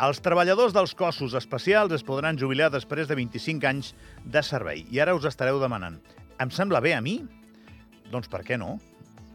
Els treballadors dels cossos especials es podran jubilar després de 25 anys de servei. I ara us estareu demanant, em sembla bé a mi? Doncs per què no?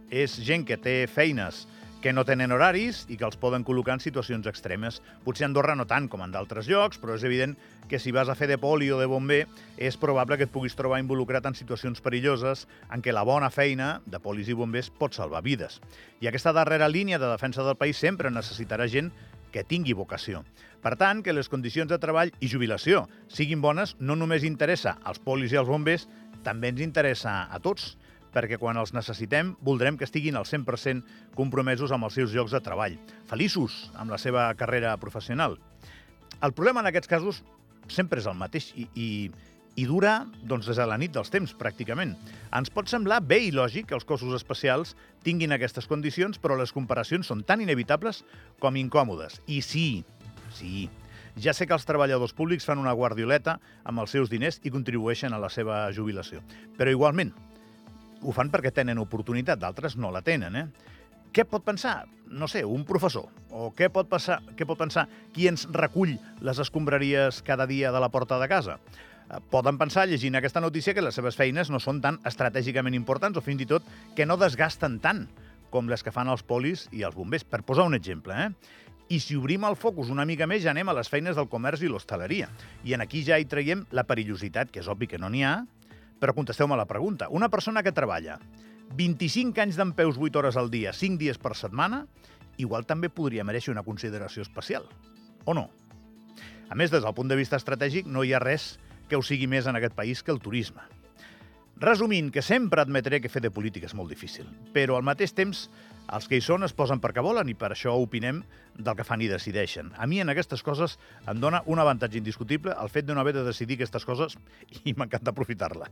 És gent que té feines que no tenen horaris i que els poden col·locar en situacions extremes. Potser a Andorra no tant com en d'altres llocs, però és evident que si vas a fer de poli o de bomber és probable que et puguis trobar involucrat en situacions perilloses en què la bona feina de polis i bombers pot salvar vides. I aquesta darrera línia de defensa del país sempre necessitarà gent que tingui vocació. Per tant, que les condicions de treball i jubilació siguin bones no només interessa als polis i als bombers, també ens interessa a tots perquè quan els necessitem voldrem que estiguin al 100% compromesos amb els seus llocs de treball, feliços amb la seva carrera professional. El problema en aquests casos sempre és el mateix i, i, i dura doncs, des de la nit dels temps, pràcticament. Ens pot semblar bé i lògic que els cossos especials tinguin aquestes condicions, però les comparacions són tan inevitables com incòmodes. I sí, sí, ja sé que els treballadors públics fan una guardioleta amb els seus diners i contribueixen a la seva jubilació. Però igualment, ho fan perquè tenen oportunitat, d'altres no la tenen, eh? Què pot pensar? No sé, un professor. O què pot, passar, què pot pensar qui ens recull les escombraries cada dia de la porta de casa? Eh, poden pensar, llegint aquesta notícia, que les seves feines no són tan estratègicament importants o fins i tot que no desgasten tant com les que fan els polis i els bombers, per posar un exemple. Eh? I si obrim el focus una mica més, ja anem a les feines del comerç i l'hostaleria. I en aquí ja hi traiem la perillositat, que és obvi que no n'hi ha, però contesteu-me la pregunta. Una persona que treballa 25 anys d'en peus 8 hores al dia, 5 dies per setmana, igual també podria mereixer una consideració especial. O no? A més, des del punt de vista estratègic, no hi ha res que ho sigui més en aquest país que el turisme. Resumint, que sempre admetré que fer de política és molt difícil, però al mateix temps els que hi són es posen perquè volen i per això opinem del que fan i decideixen. A mi en aquestes coses em dona un avantatge indiscutible el fet de no haver de decidir aquestes coses i m'encanta aprofitar-la.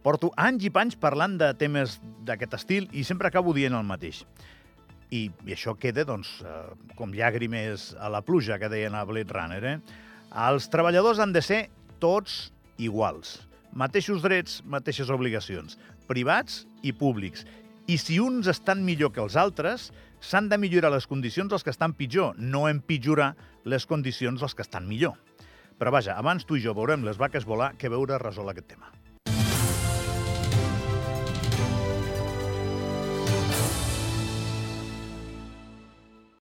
Porto anys i panys parlant de temes d'aquest estil i sempre acabo dient el mateix. I, i això queda, doncs, eh, com llàgrimes a la pluja, que deien a Blade Runner, eh? Els treballadors han de ser tots iguals mateixos drets, mateixes obligacions, privats i públics. I si uns estan millor que els altres, s'han de millorar les condicions dels que estan pitjor, no empitjorar les condicions dels que estan millor. Però vaja, abans tu i jo veurem les vaques volar que veure resol aquest tema.